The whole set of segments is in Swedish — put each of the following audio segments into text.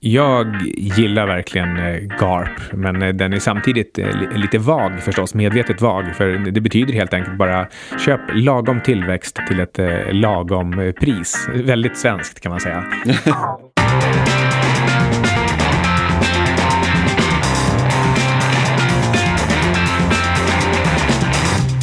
Jag gillar verkligen eh, GARP, men eh, den är samtidigt eh, lite vag förstås, medvetet vag. För det betyder helt enkelt bara köp lagom tillväxt till ett lagom pris. Väldigt svenskt kan man säga.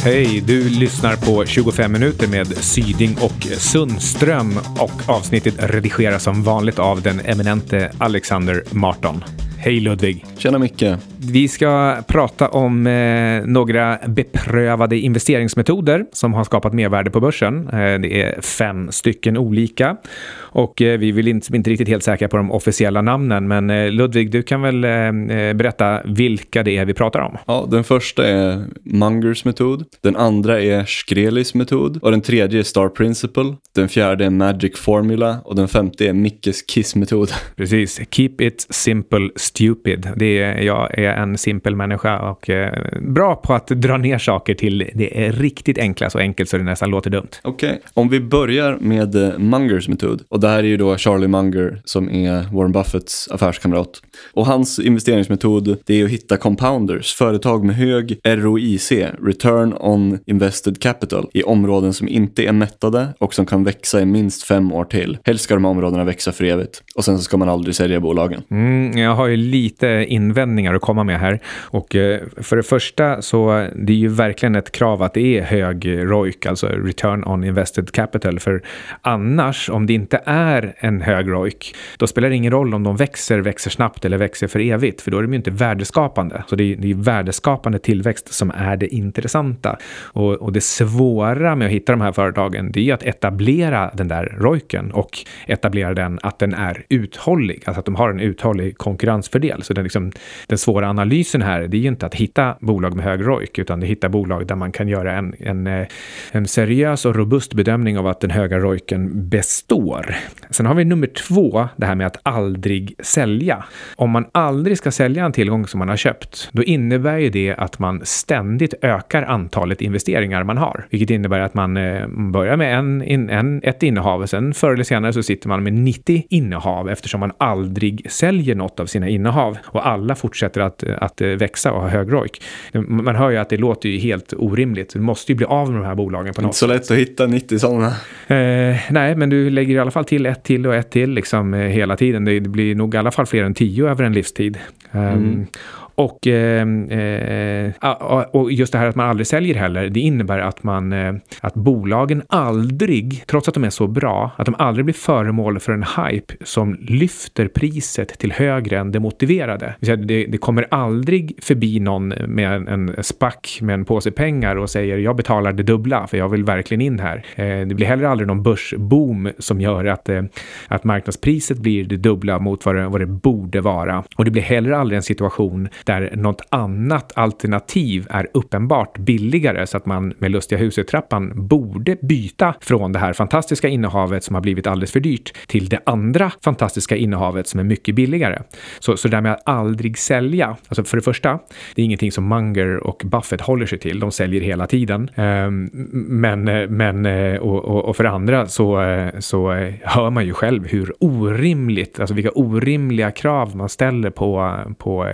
Hej, du lyssnar på 25 minuter med Syding och Sundström och avsnittet redigeras som vanligt av den eminente Alexander Marton. Hej Ludvig! Tjena Micke! Vi ska prata om eh, några beprövade investeringsmetoder som har skapat mervärde på börsen. Eh, det är fem stycken olika och eh, vi är inte, inte riktigt helt säkra på de officiella namnen. Men eh, Ludvig, du kan väl eh, eh, berätta vilka det är vi pratar om? Ja, den första är Mungers metod. Den andra är Shkrelis metod och den tredje är Star Principle. Den fjärde är Magic Formula och den femte är Mickes Kiss-metod. Precis, keep it simple stupid. Det är, jag är en simpel människa och eh, bra på att dra ner saker till det är riktigt enkla, så enkelt så det nästan låter dumt. Okej, okay. om vi börjar med eh, Mungers metod. Och det här är ju då Charlie Munger som är Warren Buffetts affärskamrat. Och hans investeringsmetod det är att hitta compounders, företag med hög ROIC, return on invested capital, i områden som inte är mättade och som kan växa i minst fem år till. Helst ska de här områdena växa för evigt och sen så ska man aldrig sälja bolagen. Mm, jag har ju lite invändningar att komma med här. Och eh, för det första så det är ju verkligen ett krav att det är hög ROIC, alltså return on invested capital. För annars, om det inte är en hög ROIC, då spelar det ingen roll om de växer, växer snabbt eller växer för evigt, för då är de ju inte värdeskapande. Så det är, det är värdeskapande tillväxt som är det intressanta. Och, och det svåra med att hitta de här företagen, det är att etablera den där ROICen och etablera den att den är uthållig, alltså att de har en uthållig konkurrens vinstfördel. Så den, liksom, den svåra analysen här, det är ju inte att hitta bolag med hög ROIC, utan det är att hitta bolag där man kan göra en, en, eh, en seriös och robust bedömning av att den höga ROICen består. Sen har vi nummer två, det här med att aldrig sälja. Om man aldrig ska sälja en tillgång som man har köpt, då innebär ju det att man ständigt ökar antalet investeringar man har, vilket innebär att man eh, börjar med en, en, ett innehav och sen förr eller senare så sitter man med 90 innehav eftersom man aldrig säljer något av sina innehav och alla fortsätter att, att växa och ha hög ROIC. Man hör ju att det låter ju helt orimligt. Du måste ju bli av med de här bolagen på något sätt. Inte så lätt att hitta 90 sådana. Eh, nej, men du lägger i alla fall till ett till och ett till liksom, eh, hela tiden. Det, det blir nog i alla fall fler än tio över en livstid. Mm. Och, ehm, eh, eh, och just det här att man aldrig säljer heller, det innebär att, man, eh, att bolagen aldrig, trots att de är så bra, att de aldrig blir föremål för en hype som lyfter priset till högre än det motiverade. Det, det kommer aldrig förbi någon med en, en spack med en påse pengar och säger jag betalar det dubbla för jag vill verkligen in här. Eh, det blir heller aldrig någon börsboom som gör att, eh, att marknadspriset blir det dubbla mot vad det, vad det borde vara. Och det blir heller aldrig en situation där något annat alternativ är uppenbart billigare så att man med lustiga huset-trappan borde byta från det här fantastiska innehavet som har blivit alldeles för dyrt till det andra fantastiska innehavet som är mycket billigare. Så, så det där med att aldrig sälja, alltså för det första, det är ingenting som Munger och Buffett håller sig till. De säljer hela tiden. Ehm, men, men eh, och, och, och, för det andra så, eh, så eh, hör man ju själv hur orimligt, alltså vilka orimliga krav man ställer på, på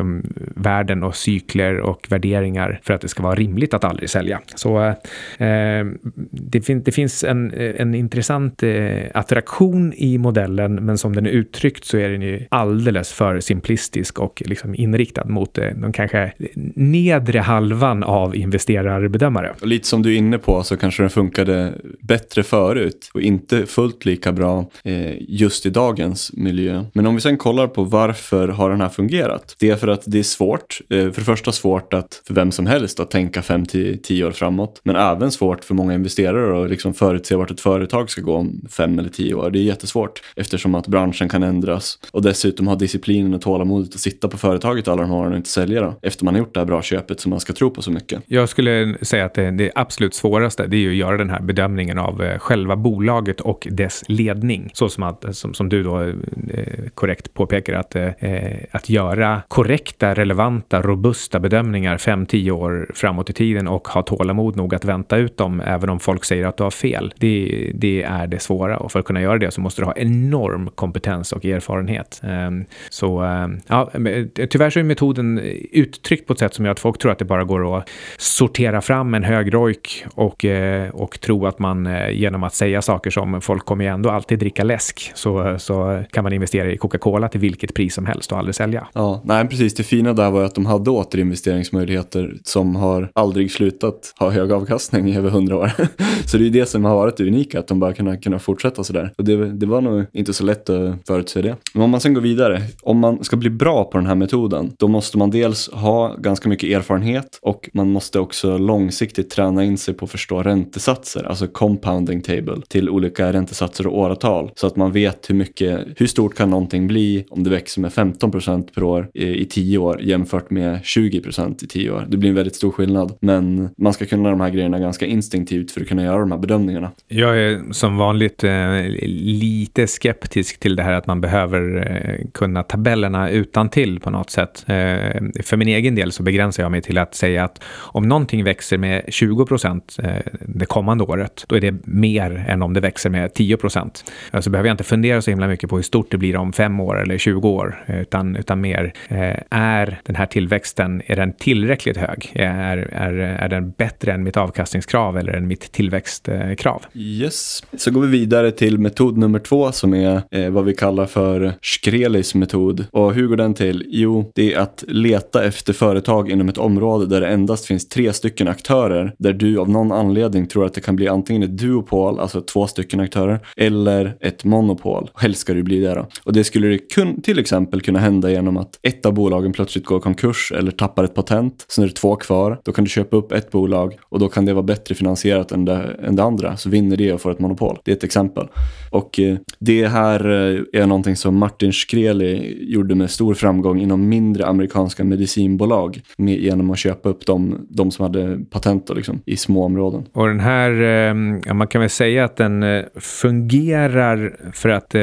liksom, värden och cykler och värderingar för att det ska vara rimligt att aldrig sälja. Så eh, eh det, fin det, finns en, eh, en intressant eh, attraktion i modellen, men som den är uttryckt så är den ju alldeles för simplistisk och liksom inriktad mot eh, de kanske nedre halvan av investerarbedömare. Och lite som du är inne på så kanske den funkade bättre förut och inte fullt lika bra eh, just i dagens miljö. Men om vi sen kollar på varför har den här fungerat? Det är för att det är svårt. Eh, för det första svårt att, för vem som helst att tänka 5 till 10 år framåt. Men även svårt för många investerare att liksom förutse vart ett företag ska gå om 5 eller 10 år. Det är jättesvårt eftersom att branschen kan ändras. Och dessutom ha disciplinen och tålamodet att sitta på företaget alla de åren och inte sälja då. Efter man har gjort det här bra köpet som man ska tro på så mycket. Jag skulle säga att det, det absolut svåraste det är ju att göra den här bedömningen av eh, själva bolaget och dess ledning. Så som, att, som, som du då eh, korrekt påpekar att, att göra korrekt korrekta, relevanta, robusta bedömningar 5-10 år framåt i tiden och ha tålamod nog att vänta ut dem även om folk säger att du har fel. Det, det är det svåra och för att kunna göra det så måste du ha enorm kompetens och erfarenhet. Ehm, så ehm, ja, eh, tyvärr så är metoden uttryckt på ett sätt som gör att folk tror att det bara går att sortera fram en hög rojk och, eh, och tro att man eh, genom att säga saker som folk kommer ju ändå alltid dricka läsk så, så kan man investera i Coca-Cola till vilket pris som helst och aldrig sälja. Ja, nej precis. Det fina där var att de hade återinvesteringsmöjligheter som har aldrig slutat ha hög avkastning i över hundra år. så det är det som har varit det unika, att de bara kunnat kunna fortsätta sådär. Och det, det var nog inte så lätt att förutse det. Men om man sen går vidare, om man ska bli bra på den här metoden, då måste man dels ha ganska mycket erfarenhet och man måste också långsiktigt träna in sig på att förstå räntesatser, alltså compounding table till olika räntesatser och åratal. Så att man vet hur mycket, hur stort kan någonting bli om det växer med 15 procent per år i, i 10 år jämfört med 20 procent i 10 år. Det blir en väldigt stor skillnad. Men man ska kunna de här grejerna ganska instinktivt för att kunna göra de här bedömningarna. Jag är som vanligt eh, lite skeptisk till det här att man behöver eh, kunna tabellerna utan till på något sätt. Eh, för min egen del så begränsar jag mig till att säga att om någonting växer med 20 procent eh, det kommande året, då är det mer än om det växer med 10 procent. Så behöver jag inte fundera så himla mycket på hur stort det blir om fem år eller 20 år, eh, utan, utan mer eh, är den här tillväxten, är den tillräckligt hög? Är, är, är den bättre än mitt avkastningskrav eller än mitt tillväxtkrav? Yes. Så går vi vidare till metod nummer två som är eh, vad vi kallar för Shkrelis metod. Och hur går den till? Jo, det är att leta efter företag inom ett område där det endast finns tre stycken aktörer där du av någon anledning tror att det kan bli antingen ett duopol, alltså två stycken aktörer, eller ett monopol. Helst ska det bli det då. Och det skulle det kun, till exempel kunna hända genom att ett av bolagen plötsligt går i konkurs eller tappar ett patent. Sen är det två kvar. Då kan du köpa upp ett bolag och då kan det vara bättre finansierat än det, än det andra. Så vinner det och får ett monopol. Det är ett exempel. Och eh, det här eh, är någonting som Martin Shkreli gjorde med stor framgång inom mindre amerikanska medicinbolag med, genom att köpa upp de, de som hade patent då, liksom, i små områden. Och den här, eh, ja man kan väl säga att den fungerar för att eh,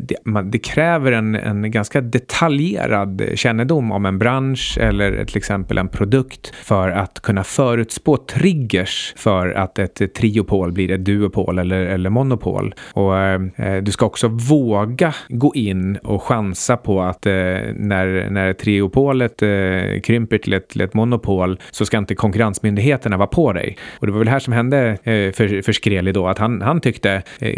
det, man, det, kräver en, en ganska detaljerad kännedom om en bransch eller till exempel en produkt för att kunna förutspå triggers för att ett triopol blir ett duopol eller, eller monopol. Och eh, du ska också våga gå in och chansa på att eh, när, när triopolet eh, krymper till ett, till ett monopol så ska inte konkurrensmyndigheterna vara på dig. Och det var väl här som hände eh, för, för Skreli då, att han, han tyckte eh,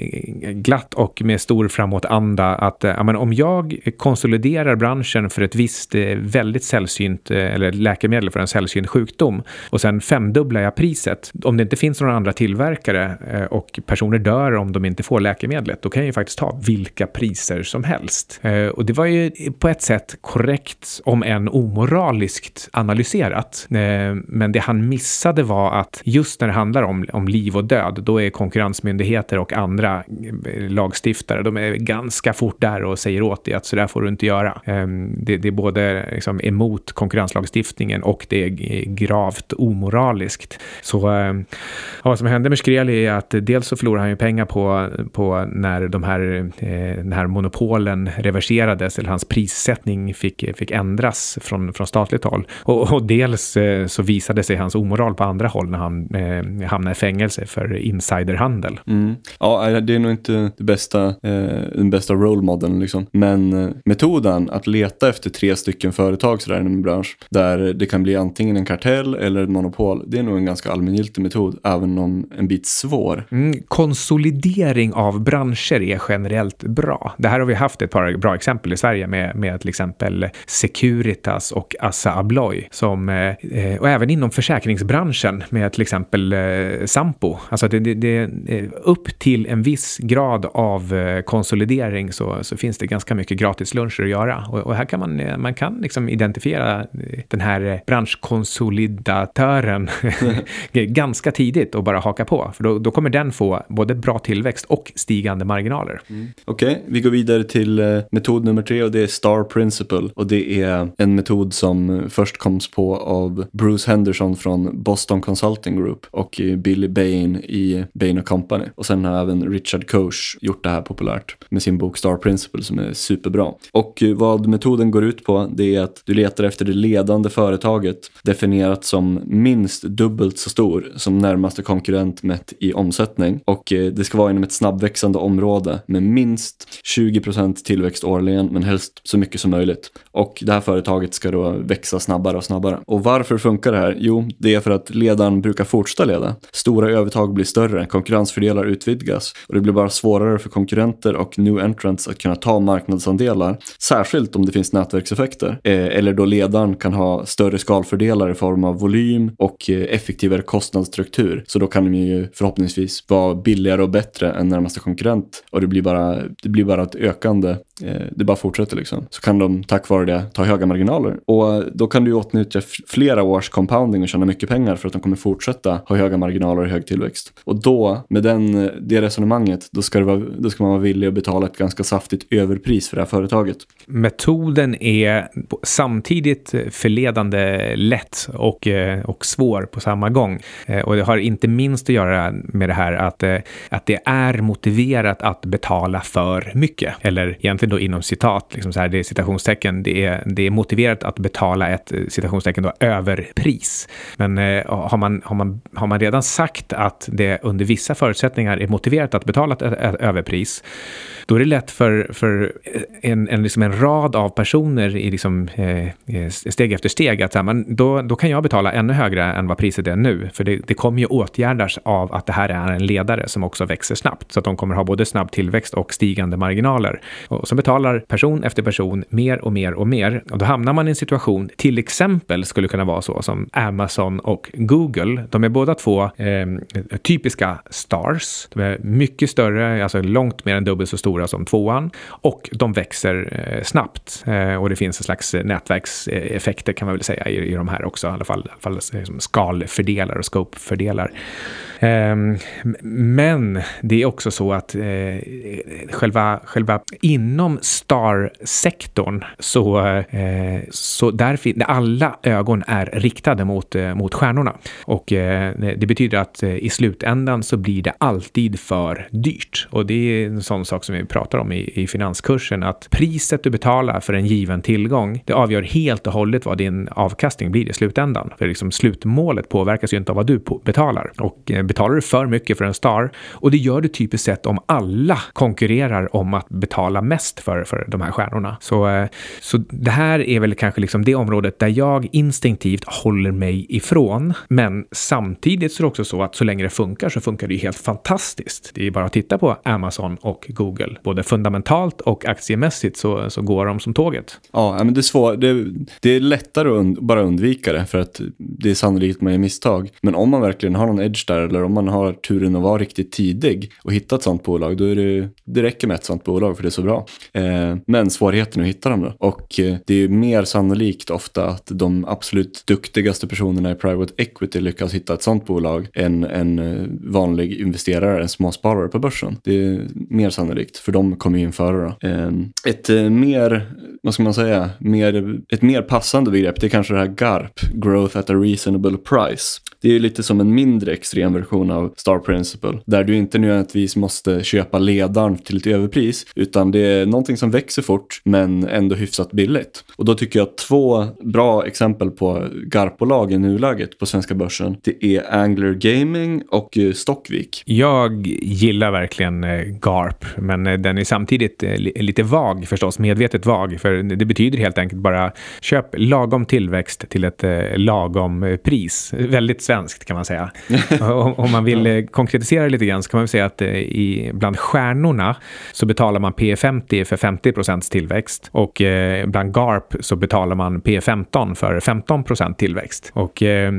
glatt och med stor framåtanda att eh, men om jag konsoliderar branschen för ett visst eh, väldigt sällsynt, eh, eller läkemedel för en sällsynt sjukdom och sen femdubblar jag priset. Om det inte finns några andra tillverkare eh, och personer dör om de inte får läkemedlet, då kan jag ju faktiskt ta vilka priser som helst. Och det var ju på ett sätt korrekt, om än omoraliskt analyserat. Men det han missade var att just när det handlar om, om liv och död, då är konkurrensmyndigheter och andra lagstiftare, de är ganska fort där och säger åt dig att så där får du inte göra. Ehm, det, det både liksom emot konkurrenslagstiftningen och det är gravt omoraliskt. Så eh, vad som hände med Skreli är att dels så förlorade han ju pengar på, på när de här, eh, den här monopolen reverserades eller hans prissättning fick, fick ändras från, från statligt håll. Och, och dels eh, så visade sig hans omoral på andra håll när han eh, hamnade i fängelse för insiderhandel. Mm. Ja, det är nog inte det bästa, eh, den bästa role modeln liksom. Men eh, metoden att leta efter tre stycken företag sådär inom en bransch där det kan bli antingen en kartell eller ett monopol. Det är nog en ganska allmängiltig metod, även om en bit svår. Mm, konsolidering av branscher är generellt bra. Det här har vi haft ett par bra exempel i Sverige med, med till exempel Securitas och Assa Abloy som, eh, eh och även inom försäkringsbranschen med till exempel eh, Sampo. Alltså det, det, det, eh, upp till en viss grad av eh, konsolidering så, så finns det ganska mycket gratisluncher att göra. Och, och, här kan man, eh, man kan liksom identifiera den här branschkonsolidatören ganska tidigt och bara haka på. För då, då, kommer den få både bra tillväxt och stigande marginaler. Mm. Okej, okay, vi går vidare till metod nummer tre och det är Star Principle. Och det är en metod som först koms på av Bruce Henderson från Boston Consulting Group och Billy Bain i Bain Company. Och sen har även Richard Koch gjort det här populärt med sin bok Star Principle som är superbra. Och vad metoden går ut ut på det är att du letar efter det ledande företaget definierat som minst dubbelt så stor som närmaste konkurrent mätt i omsättning och eh, det ska vara inom ett snabbväxande område med minst 20% tillväxt årligen men helst så mycket som möjligt. Och det här företaget ska då växa snabbare och snabbare. Och varför funkar det här? Jo, det är för att ledaren brukar fortsätta leda. Stora övertag blir större, konkurrensfördelar utvidgas och det blir bara svårare för konkurrenter och new entrants att kunna ta marknadsandelar. Särskilt om det finns nätverks effekter eh, eller då ledaren kan ha större skalfördelar i form av volym och eh, effektivare kostnadsstruktur. Så då kan de ju förhoppningsvis vara billigare och bättre än närmaste konkurrent. Och det blir bara, det blir bara ett ökande, eh, det bara fortsätter liksom. Så kan de tack vare det ta höga marginaler. Och då kan du åtnyttja flera års compounding och tjäna mycket pengar för att de kommer fortsätta ha höga marginaler och hög tillväxt. Och då, med den, det resonemanget, då ska, det vara, då ska man vara villig att betala ett ganska saftigt överpris för det här företaget. Metoden är är samtidigt förledande lätt och, eh, och svår på samma gång. Eh, och det har inte minst att göra med det här att, eh, att det är motiverat att betala för mycket. Eller egentligen då inom citat, liksom så här, det är citationstecken, det är, det är motiverat att betala ett citationstecken då överpris. Men har, man, har, man, har man redan sagt att det under vissa förutsättningar är motiverat att betala ett, ett överpris, då är det lätt för, för en, en, liksom en rad av personer i liksom, eh, eh steg efter steg att så här, man, då, då kan jag betala ännu högre än vad priset är nu. För det, det kommer ju åtgärdas av att det här är en ledare som också växer snabbt. Så att de kommer ha både snabb tillväxt och stigande marginaler. Och så betalar person efter person mer och mer och mer. Och då hamnar man i en situation, till exempel skulle kunna vara så som Amazon och Google. De är båda två eh, typiska stars. De är mycket större, alltså långt mer än dubbelt så stora som tvåan. Och de växer eh, snabbt. Eh, och det finns en slags eh, nätverkseffekter kan man väl säga i, i de här också. I alla fall, i alla fall liksom skalfördelar och scopefördelar. Um, ehm, men det är också så att uh, själva, själva inom Star-sektorn så, uh, så där alla ögon är riktade mot, uh, mot stjärnorna. Och det betyder att i slutändan så blir det alltid för dyrt. Och det är en sån sak som vi pratar om i, i finanskursen, att priset du betalar för en given tillgång, det avgör helt och hållet vad din avkastning blir i slutändan. För liksom slutmålet påverkas ju inte av vad du betalar. Och eh, betalar du för mycket för en star, och det gör du typiskt sett om alla konkurrerar om att betala mest för, för de här stjärnorna. Så, eh, så det här är väl kanske liksom det området där jag instinktivt håller mig ifrån. Men samtidigt så är det också så att så länge det funkar så funkar det ju helt fantastiskt. Det är bara att titta på Amazon och Google. Både fundamentalt och aktiemässigt så, så går de som tåget. Ja, men det är svår, Det, det är lättare att und bara undvika det för att det är sannolikt man gör misstag. Men om man verkligen har någon edge där eller om man har turen att vara riktigt tidig och hitta ett sånt bolag, då är det, det räcker med ett sånt bolag för det är så bra. Eh, men svårigheten är att hitta dem då. Och eh, det är mer sannolikt ofta att de absolut duktigaste personerna i private equity lyckas hitta ett sånt bolag än en eh, vanlig investerare, en småsparare på börsen. Det är mer sannolikt, för de kommer ju införa då. Eh, ett eh, mer, vad ska man säga, mer, ett mer passande begrepp, det är kanske det här GARP, Growth at a Reasonable Price. Det är ju lite som en mindre extrem version av Star Principle, där du inte nödvändigtvis måste köpa ledaren till ett överpris, utan det är någonting som växer fort, men ändå hyfsat billigt. Och då tycker jag två bra exempel på GARP-bolag i nuläget på svenska börsen, det är Angler Gaming och eh, Stockvik. Jag gillar verkligen eh, GARP, men eh, den är samtidigt lite vag förstås, medvetet vag, för det betyder helt enkelt bara köp lagom tillväxt till ett lagom pris. Väldigt svenskt kan man säga. Om man vill konkretisera lite grann så kan man säga att i, bland stjärnorna så betalar man P50 för 50 procents tillväxt och bland GARP så betalar man P15 för 15 procent tillväxt. Och eh,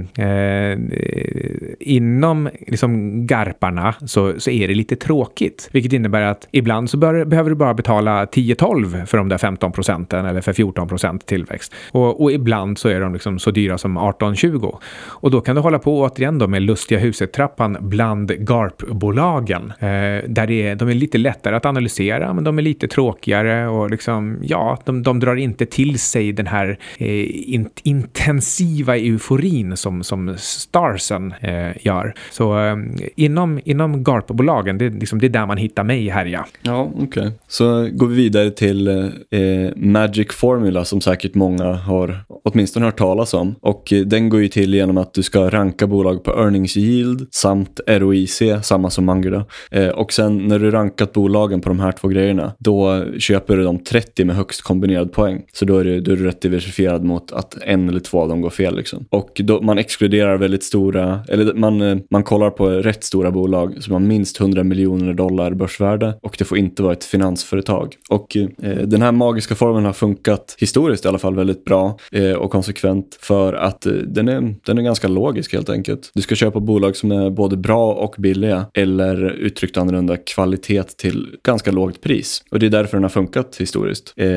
inom liksom GARParna så, så är det lite tråkigt, vilket innebär att ibland så bör, behöver du bara betala 10-12 för de där 15 procenten eller för 14 procent tillväxt. Och, och, ibland så är de liksom så dyra som 18-20. Och då kan du hålla på återigen då med lustiga huset-trappan bland GARP-bolagen. Eh, där det är, de är lite lättare att analysera, men de är lite tråkigare och liksom, ja, de, de drar inte till sig den här eh, in, intensiva euforin som, som Starsen eh, gör. Så eh, inom, inom GARP-bolagen, det, liksom, det är där man hittar mig här ja. Ja, okej. Okay. Så går vi vidare till eh, Magic Formula som säkert många har åtminstone hört talas om. Och eh, den går ju till genom att du ska ranka bolag på earnings yield samt ROIC, samma som Munger eh, och sen när du rankat bolagen på de här två grejerna, då köper du de 30 med högst kombinerad poäng. Så då är du, då är du rätt diversifierad mot att en eller två av dem går fel. Liksom. Och då, man exkluderar väldigt stora, eller man, eh, man kollar på rätt stora bolag som har minst 100 miljoner dollar börsvärde och det får inte vara ett finansföretag. Och eh, den här magiska formen har funkat historiskt i alla fall väldigt bra eh, och konsekvent för att eh, den, är, den är ganska logisk helt enkelt. Du ska köpa bolag som är både bra och billiga eller uttryckt annorlunda kvalitet till ganska lågt pris. Och det är därför den har funkat historiskt. Eh,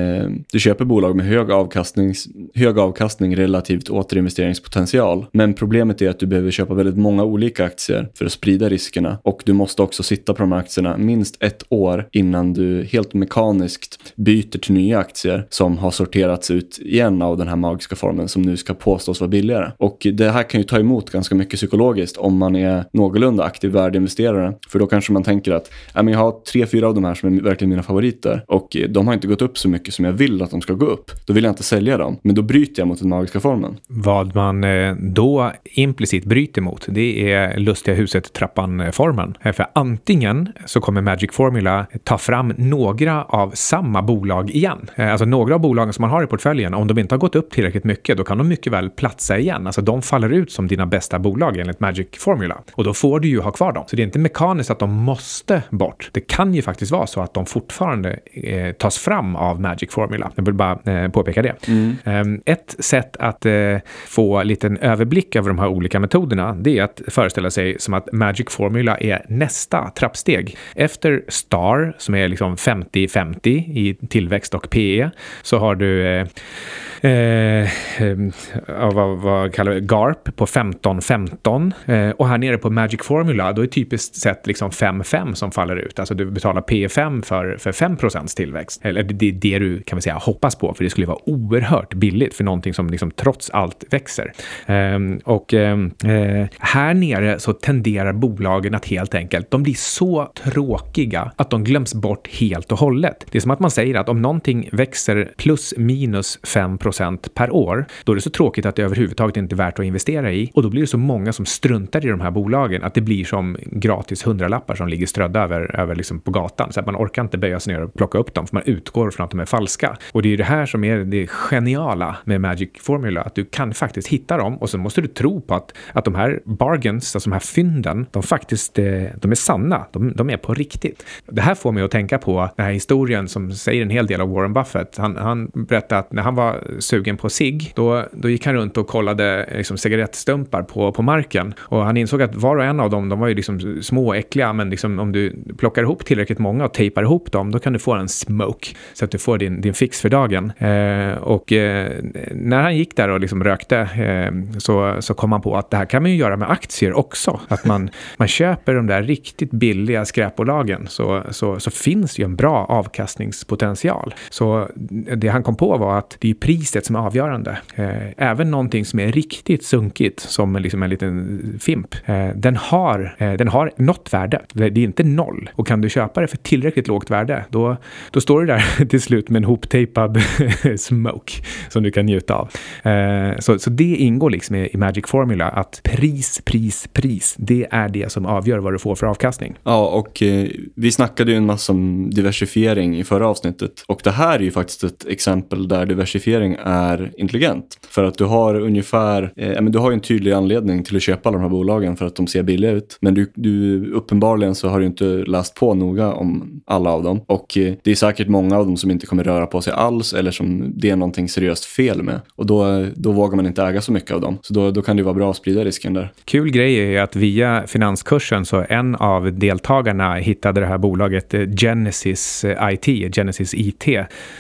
du köper bolag med hög, avkastning, hög avkastning relativt återinvesteringspotential. Men problemet är att du behöver köpa väldigt många olika aktier för att sprida riskerna och du måste också sitta på de här aktierna minst ett år innan du helt mekaniskt byter till nya aktier som har sorterats ut igen av den här magiska formen som nu ska påstås vara billigare. Och det här kan ju ta emot ganska mycket psykologiskt om man är någorlunda aktiv värdeinvesterare. För då kanske man tänker att jag har tre, fyra av de här som är verkligen mina favoriter och eh, de har inte gått upp så mycket som jag vill att de ska gå upp. Då vill jag inte sälja dem, men då bryter jag mot den magiska formen. Vad man eh, då implicit bryter mot, det är lustiga huset-trappan-formen. Eh, för antingen så kommer Magic Formula ta fram några av samma bolag igen. Alltså några av bolagen som man har i portföljen, om de inte har gått upp tillräckligt mycket, då kan de mycket väl platsa igen. Alltså de faller ut som dina bästa bolag enligt Magic Formula. Och då får du ju ha kvar dem. Så det är inte mekaniskt att de måste bort. Det kan ju faktiskt vara så att de fortfarande eh, tas fram av Magic Formula. Jag vill bara eh, påpeka det. Mm. Um, ett sätt att eh, få liten överblick över de här olika metoderna, det är att föreställa sig som att Magic Formula är nästa trappsteg. Efter STAR, som är liksom 50-50 i tillväxt och PE, så har du eh, eh, mm, vad, vad kallar vi GARP på 15-15 eh, och här nere på Magic Formula då är typiskt sett liksom 5-5 som faller ut. Alltså du betalar P5 för, för 5 tillväxt. Eller det är det du kan vi säga hoppas på för det skulle vara oerhört billigt för någonting som liksom trots allt växer. Eh, och ehm, eh, här nere så tenderar bolagen att helt enkelt, de blir så tråkiga att de glöms bort helt och hållet. Det är som att man säger att om någonting växer plus minus 5% per år, då är det så tråkigt att det överhuvudtaget inte är värt att investera i. Och då blir det så många som struntar i de här bolagen att det blir som gratis hundralappar som ligger strödda över, över liksom på gatan. Så att man orkar inte böja sig ner och plocka upp dem, för man utgår från att de är falska. Och det är ju det här som är det geniala med Magic Formula, att du kan faktiskt hitta dem och så måste du tro på att, att de här bargains, alltså de här fynden, de faktiskt eh, de är sanna. De, de är på riktigt. Det här får mig att tänka på den här historien som säger en hel del av Warren Buffett. Han, han berättade att när han var sugen på sig, då, då gick han runt och kollade liksom, cigarettstumpar på, på marken. Och han insåg att var och en av dem, de var ju liksom små och äckliga, men liksom, om du plockar ihop tillräckligt många och tejpar ihop dem, då kan du få en smoke. Så att du får din, din fix för dagen. Eh, och eh, när han gick där och liksom rökte eh, så, så kom han på att det här kan man ju göra med aktier också. Att man, man köper de där riktigt billiga skräpbolagen så, så, så finns ju en bra avkastningspotential. Så det han kom på var att det är priset som är avgörande. Eh, även någonting som är riktigt sunkigt, som liksom en liten fimp, eh, den, har, eh, den har något värde. Det är inte noll. Och kan du köpa det för tillräckligt lågt värde, då, då står du där till slut med en hoptejpad smoke som du kan njuta av. Så, så det ingår liksom i, Magic Formula, att pris, pris, pris, det är det som avgör vad du får för avkastning. Ja, och vi snackade ju en massa om diversifiering i förra avsnittet. Och det här är ju faktiskt ett exempel där diversifiering är intelligent. För att du har ungefär, eh, men du har ju en tydlig anledning till att köpa alla de här bolagen för att de ser billiga ut. Men du, du uppenbarligen så har du inte läst på noga om alla av dem. Och eh, det är säkert många av dem som inte kommer röra på sig alls eller som det är någonting seriöst fel med. Och då, då vågar man inte äga så mycket av dem. Så då, då kan det vara bra att sprida risken där. Kul grej är att via finanskursen så en av deltagarna hittade det här bolaget eh, Genesis eh, IT, Genesis IT,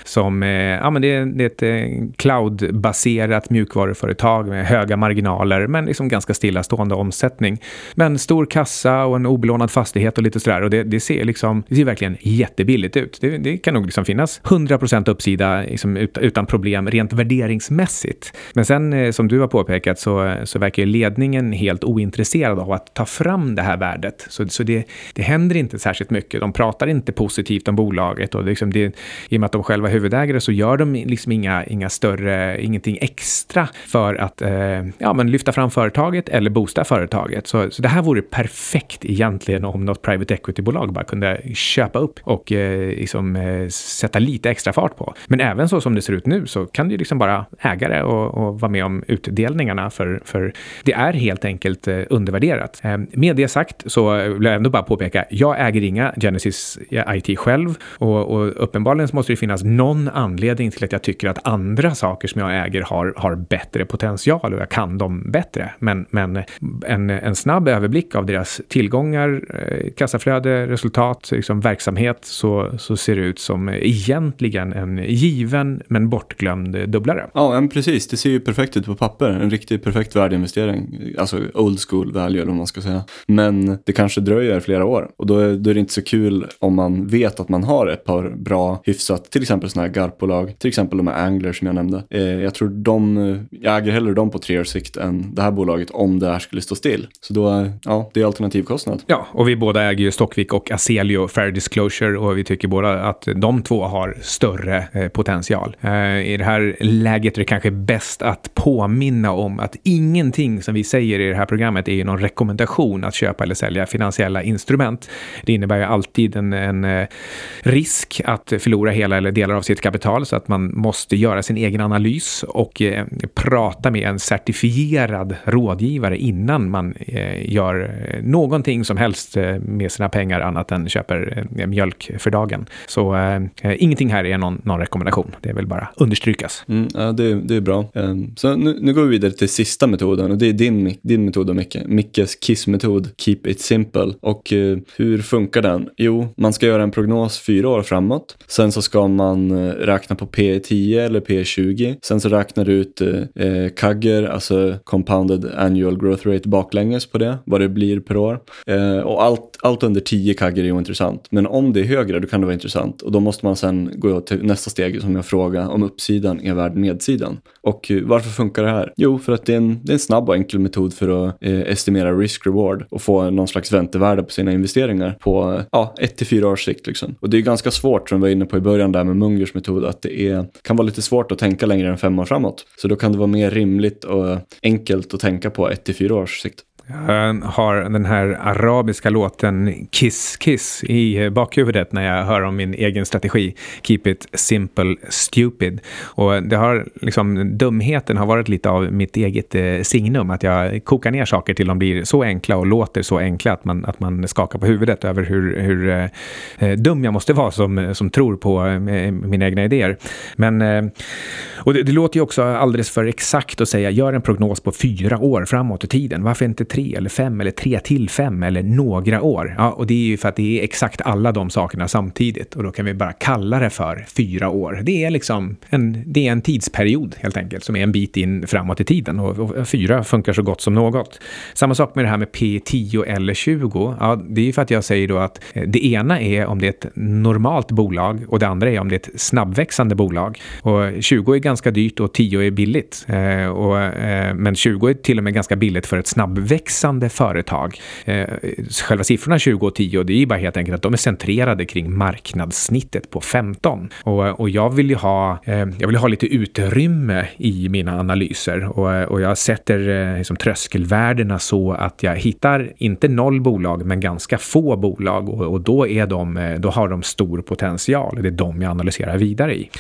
som eh, Eh, ja, men det, det är ett eh, cloudbaserat mjukvaruföretag med höga marginaler men liksom ganska stillastående omsättning. Men stor kassa och en obelånad fastighet och lite sådär och det, det ser liksom, det ser verkligen jättebilligt ut. Det, det kan nog liksom finnas 100% uppsida liksom utan problem rent värderingsmässigt. Men sen eh, som du har påpekat så, så verkar ledningen helt ointresserad av att ta fram det här värdet. Så, så det, det händer inte särskilt mycket. De pratar inte positivt om bolaget och liksom det, i och med att de själva är det så gör de liksom inga, inga större, ingenting extra för att eh, ja, men lyfta fram företaget eller boosta företaget. Så, så det här vore perfekt egentligen om något private equity-bolag bara kunde köpa upp och eh, liksom, eh, sätta lite extra fart på. Men även så som det ser ut nu så kan det ju liksom bara ägare och, och vara med om utdelningarna för, för det är helt enkelt eh, undervärderat. Eh, med det sagt så vill jag ändå bara påpeka, jag äger inga Genesis eh, IT själv och, och uppenbarligen så måste det finnas någon anledning till att jag tycker att andra saker som jag äger har, har bättre potential och jag kan dem bättre. Men, men en, en snabb överblick av deras tillgångar, eh, kassaflöde, resultat, liksom verksamhet så, så ser det ut som egentligen en given men bortglömd dubblare. Ja, men precis. Det ser ju perfekt ut på papper. En riktigt perfekt värdeinvestering. Alltså old school value eller vad man ska säga. Men det kanske dröjer flera år och då är, då är det inte så kul om man vet att man har ett par bra, hyfsat, till exempel sådana här GARP-bolag, till exempel de här Angler som jag nämnde. Eh, jag tror de, eh, jag äger hellre dem på tre års sikt än det här bolaget om det här skulle stå still. Så då, eh, ja, det är alternativkostnad. Ja, och vi båda äger ju Stockvik och Aselio Fair Disclosure och vi tycker båda att de två har större eh, potential. Eh, I det här läget är det kanske bäst att påminna om att ingenting som vi säger i det här programmet är ju någon rekommendation att köpa eller sälja finansiella instrument. Det innebär ju alltid en, en eh, risk att förlora hela eller delar av sitt kapital så att man måste göra sin egen analys och eh, prata med en certifierad rådgivare innan man eh, gör eh, någonting som helst eh, med sina pengar annat än köper eh, mjölk för dagen. Så eh, ingenting här är någon, någon rekommendation. Det vill bara understrykas. Mm, ja, det, det är bra. Um, så nu, nu, går vi vidare till sista metoden och det är din, din metod, Micke. Mickes KISS-metod, Keep it simple. Och uh, hur funkar den? Jo, man ska göra en prognos fyra år framåt. Sen så ska man uh, räkna på P10 eller P20. Sen så räknar du ut eh, eh CAGR, alltså compounded annual growth rate baklänges på det, vad det blir per år. Eh, och allt, allt under 10 CAGR är ointressant. Men om det är högre, då kan det vara intressant. Och då måste man sen gå till nästa steg som jag frågar om uppsidan är värd nedsidan. Och eh, varför funkar det här? Jo, för att det är en, det är en snabb och enkel metod för att eh, estimera risk-reward och få någon slags väntevärde på sina investeringar på eh, ja, ett till fyra års sikt. Liksom. Och det är ganska svårt, som vi var inne på i början där med Mungers metod, att det är, kan vara lite svårt att tänka längre än fem år framåt. Så då kan det vara mer rimligt och enkelt att tänka på ett till fyra års sikt. Jag har den här arabiska låten Kiss Kiss i bakhuvudet när jag hör om min egen strategi. Keep it simple stupid. Och det har liksom, dumheten har varit lite av mitt eget eh, signum. Att jag kokar ner saker till de blir så enkla och låter så enkla att man, att man skakar på huvudet över hur, hur eh, eh dum jag måste vara som, eh, som tror på eh, mina egna idéer. Men, eh, och det, det, låter ju också alldeles för exakt att säga gör en prognos på fyra år framåt i tiden. Varför inte tre eller fem eller tre till fem eller några år. Ja, och det är ju för att det är exakt alla de sakerna samtidigt och då kan vi bara kalla det för fyra år. Det är liksom en, det är en tidsperiod helt enkelt som är en bit in framåt i tiden och, och fyra funkar så gott som något. Samma sak med det här med P10 eller 20. Ja, det är ju för att jag säger då att eh, det ena är om det är ett normalt bolag och det andra är om det är ett snabbväxande bolag. Och 20 är ganska dyrt och 10 är billigt. Eh, och, eh, men 20 är till och med ganska billigt för ett snabbväxande växande företag. Eh, själva siffrorna 20 och 10, det är ju bara helt enkelt att de är centrerade kring marknadssnittet på 15. Och, och jag vill ju ha, eh, jag vill ha lite utrymme i mina analyser och, eh, och jag sätter eh, liksom, tröskelvärdena så att jag hittar inte noll bolag, men ganska få bolag och, och då, är de, eh, då har de stor potential. Det är de jag analyserar vidare i.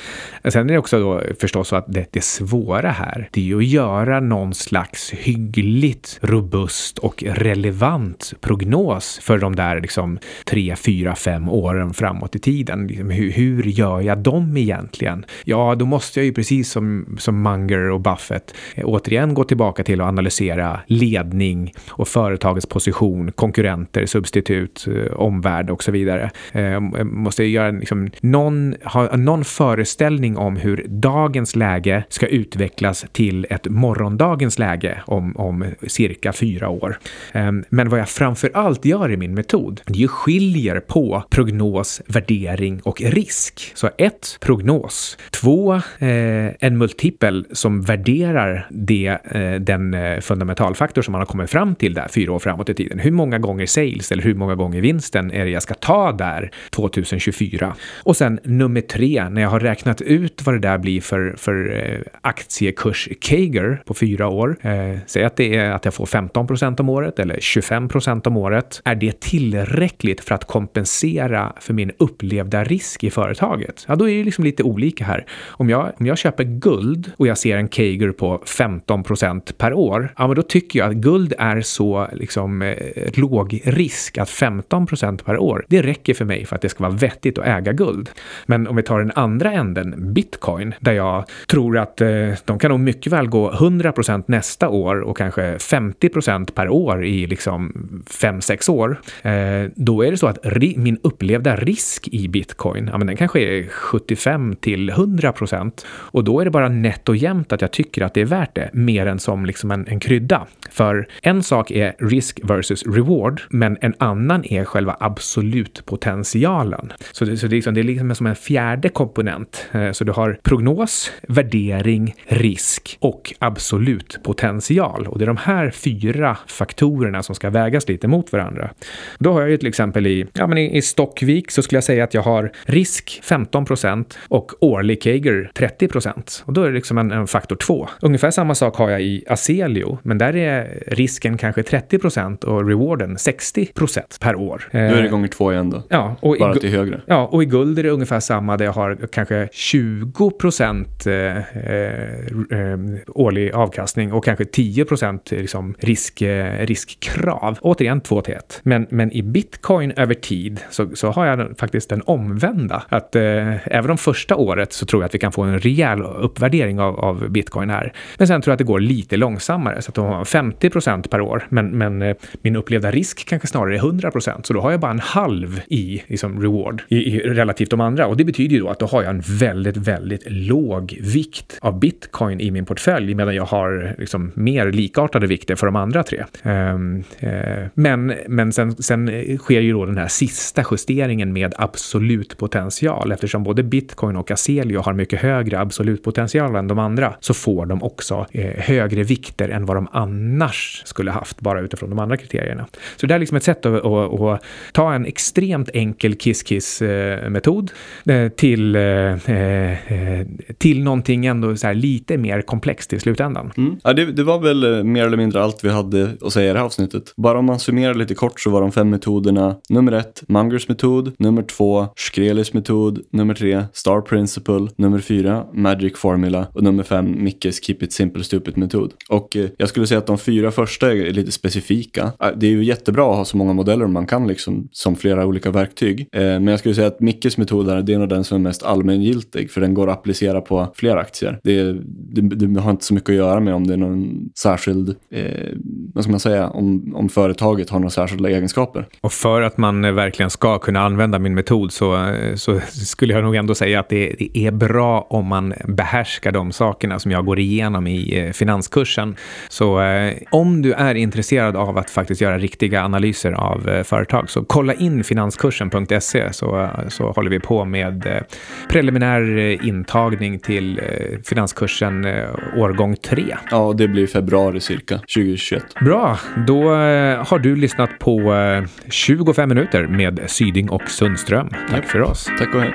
Sen är det också då förstås så att det, det svåra här, det är ju att göra någon slags hyggligt robust robust och relevant prognos för de där liksom tre, fyra, fem åren framåt i tiden. Liksom, hur, hur gör jag dem egentligen? Ja, då måste jag ju precis som, som Munger och Buffett eh, återigen gå tillbaka till att analysera ledning och företagets position, konkurrenter, substitut, eh, omvärld och så vidare. Eh, eh måste göra liksom, någon, ha någon föreställning om hur dagens läge ska utvecklas till ett morgondagens läge om, om cirka fyra år. Ehm, men vad jag framför allt gör i min metod, det är ju skiljer på prognos, värdering och risk. Så ett, prognos. Två, eh, en multipel som värderar det, eh, den eh, fundamentalfaktor som man har kommit fram till där fyra år framåt i tiden. Hur många gånger sales eller hur många gånger vinsten är det jag ska ta där 2024? Och sen nummer tre, när jag har räknat ut vad det där blir för, för eh, aktiekurs Kager på fyra år. Eh, säg att det är att jag får 15 procent om året eller 25 procent om året. Är det tillräckligt för att kompensera för min upplevda risk i företaget? Ja, då är det liksom lite olika här. Om jag, om jag köper guld och jag ser en Kager på 15 procent per år, ja, men då tycker jag att guld är så liksom eh, låg risk att 15 procent per år, det räcker för mig för att det ska vara vettigt att äga guld. Men om vi tar den andra änden, bitcoin, där jag tror att eh, de kan nog mycket väl gå 100 procent nästa år och kanske 50 procent per år i liksom 5-6 år, eh, då är det så att min upplevda risk i bitcoin, ja men den kanske är 75 till 100 procent och då är det bara nätt och jämnt att jag tycker att det är värt det, mer än som liksom en, en krydda. För en sak är risk versus reward, men en annan är själva absolutpotentialen. Så det, så det, är, liksom, det är liksom som en fjärde komponent. Eh, så du har prognos, värdering, risk och absolut potential. Och det är de här fyra faktorerna som ska vägas lite mot varandra. Då har jag ju till exempel i, ja, men i, i Stockvik så skulle jag säga att jag har risk 15 procent och årlig Kager 30 procent. Och då är det liksom en, en faktor 2. Ungefär samma sak har jag i Aselio, men där är risken kanske 30 procent och rewarden 60 procent per år. Då är det gånger två igen då. Ja, och Bara till högre. Ja, och i guld är det ungefär samma där jag har kanske 20 procent eh, eh, årlig avkastning och kanske 10 procent liksom risk, risk, eh, riskkrav. Återigen 2 till 1. Men, men i bitcoin över tid så, så har jag faktiskt den omvända. Att eh, även om första året så tror jag att vi kan få en rejäl uppvärdering av, av bitcoin här. Men sen tror jag att det går lite långsammare så att de har 50 procent per år. Men, men eh, min upplevda risk kanske snarare är 100 procent. Så då har jag bara en halv i liksom, reward i, i, relativt de andra. Och det betyder ju då att då har jag en väldigt, väldigt låg vikt av bitcoin i min portfölj medan jag har liksom, mer likartade vikter för de andra tre. Ehm, eh, men men sen, sen sker ju då den här sista justeringen med absolut potential. Eftersom både bitcoin och Aselio har mycket högre absolut potential än de andra så får de också eh, högre vikter än vad de annars skulle haft bara utifrån de andra kriterierna. Så det är liksom ett sätt att, att, att ta en extremt enkel kiss-kiss-metod eh, till, till någonting ändå så lite mer komplext i slutändan. Mm. Ja, det, det, var väl mer eller mindre allt vi hade att säga i det här avsnittet. Bara om man summerar lite kort så var de fem metoderna nummer ett, Mungers metod, nummer två, Shkrelius metod, nummer tre, Star Principle, nummer fyra, Magic Formula och nummer fem, Mickes Keep It Simple Stupid metod. Och eh, jag skulle säga att de fyra första är lite specifika. Ah, det är ju jättebra att ha så många modeller man kan liksom som flera olika verktyg. Eh, men jag skulle säga att Mickes metod är, det är nog den som är mest allmängiltig för den går att applicera på fler aktier. Det, det, det har inte så mycket att göra med om det är någon särskild, eh, vad ska man säga, om, om företaget har några särskilda egenskaper. Och för att man verkligen ska kunna använda min metod så, så skulle jag nog ändå säga att det, det är bra om man behärskar de sakerna som jag går igenom i eh, finanskursen. Så eh, om du är intresserad av att faktiskt göra riktiga analyser av eh, företag så kolla in finanskursen.se så, så håller vi på med eh, preliminär eh, intagning till eh, finanskursen årgång 3. Ja, det blir februari cirka 2021. Bra, då har du lyssnat på 25 minuter med Syding och Sundström. Tack för oss. Tack och hej.